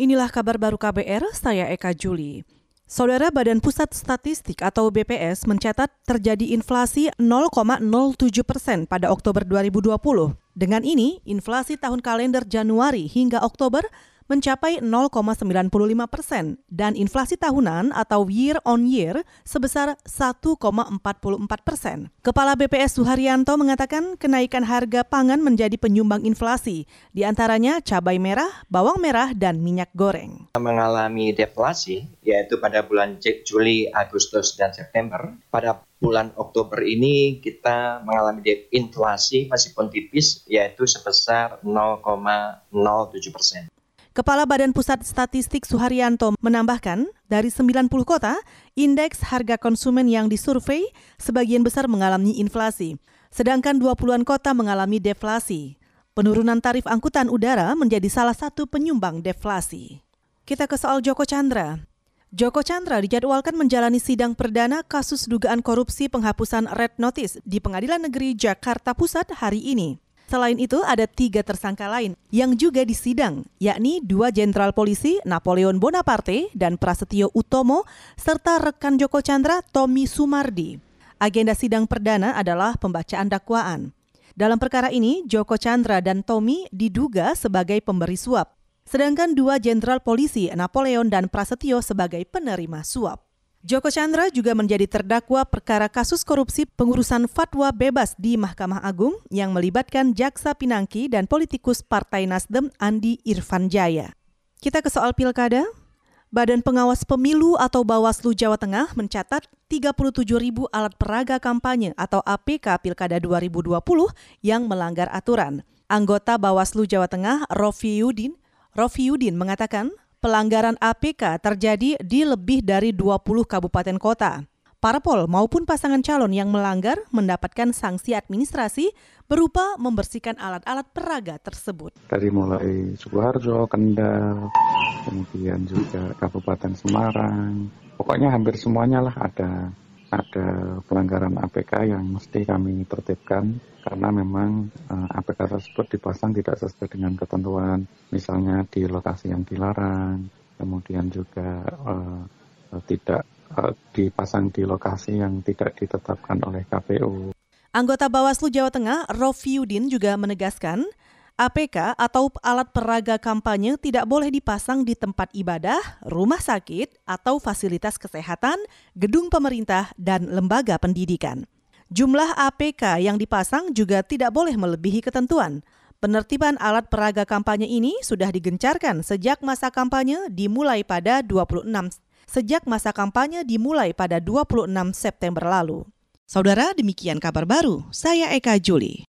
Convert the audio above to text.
Inilah kabar baru KBR, saya Eka Juli. Saudara Badan Pusat Statistik atau BPS mencatat terjadi inflasi 0,07 persen pada Oktober 2020. Dengan ini, inflasi tahun kalender Januari hingga Oktober mencapai 0,95 persen dan inflasi tahunan atau year on year sebesar 1,44 persen. Kepala BPS Suharyanto mengatakan kenaikan harga pangan menjadi penyumbang inflasi, di antaranya cabai merah, bawang merah, dan minyak goreng. Mengalami deflasi, yaitu pada bulan Juli, Agustus, dan September. Pada bulan Oktober ini kita mengalami inflasi meskipun tipis, yaitu sebesar 0,07 persen. Kepala Badan Pusat Statistik Suharyanto menambahkan, dari 90 kota, indeks harga konsumen yang disurvei sebagian besar mengalami inflasi, sedangkan 20-an kota mengalami deflasi. Penurunan tarif angkutan udara menjadi salah satu penyumbang deflasi. Kita ke soal Joko Chandra. Joko Chandra dijadwalkan menjalani sidang perdana kasus dugaan korupsi penghapusan red notice di Pengadilan Negeri Jakarta Pusat hari ini. Selain itu, ada tiga tersangka lain yang juga disidang, yakni dua jenderal polisi Napoleon Bonaparte dan Prasetyo Utomo, serta rekan Joko Chandra Tommy Sumardi. Agenda sidang perdana adalah pembacaan dakwaan. Dalam perkara ini, Joko Chandra dan Tommy diduga sebagai pemberi suap, sedangkan dua jenderal polisi Napoleon dan Prasetyo sebagai penerima suap. Joko Chandra juga menjadi terdakwa perkara kasus korupsi pengurusan fatwa bebas di Mahkamah Agung yang melibatkan Jaksa Pinangki dan politikus Partai Nasdem Andi Irfan Jaya. Kita ke soal pilkada. Badan Pengawas Pemilu atau Bawaslu Jawa Tengah mencatat 37 ribu alat peraga kampanye atau APK Pilkada 2020 yang melanggar aturan. Anggota Bawaslu Jawa Tengah, Rofi Yudin, Rofi Yudin mengatakan pelanggaran APK terjadi di lebih dari 20 kabupaten kota. Parpol maupun pasangan calon yang melanggar mendapatkan sanksi administrasi berupa membersihkan alat-alat peraga tersebut. Dari mulai Sukoharjo, Kendal, kemudian juga Kabupaten Semarang, pokoknya hampir semuanya lah ada ada pelanggaran APK yang mesti kami tertibkan karena memang uh, eh, APK tersebut dipasang tidak sesuai dengan ketentuan, misalnya di lokasi yang dilarang, kemudian juga uh, tidak uh, dipasang di lokasi yang tidak ditetapkan oleh KPU. Anggota Bawaslu Jawa Tengah, Rofiudin juga menegaskan APK atau alat peraga kampanye tidak boleh dipasang di tempat ibadah, rumah sakit, atau fasilitas kesehatan, gedung pemerintah, dan lembaga pendidikan. Jumlah APK yang dipasang juga tidak boleh melebihi ketentuan. Penertiban alat peraga kampanye ini sudah digencarkan sejak masa kampanye dimulai pada 26 sejak masa kampanye dimulai pada 26 September lalu. Saudara, demikian kabar baru. Saya Eka Juli.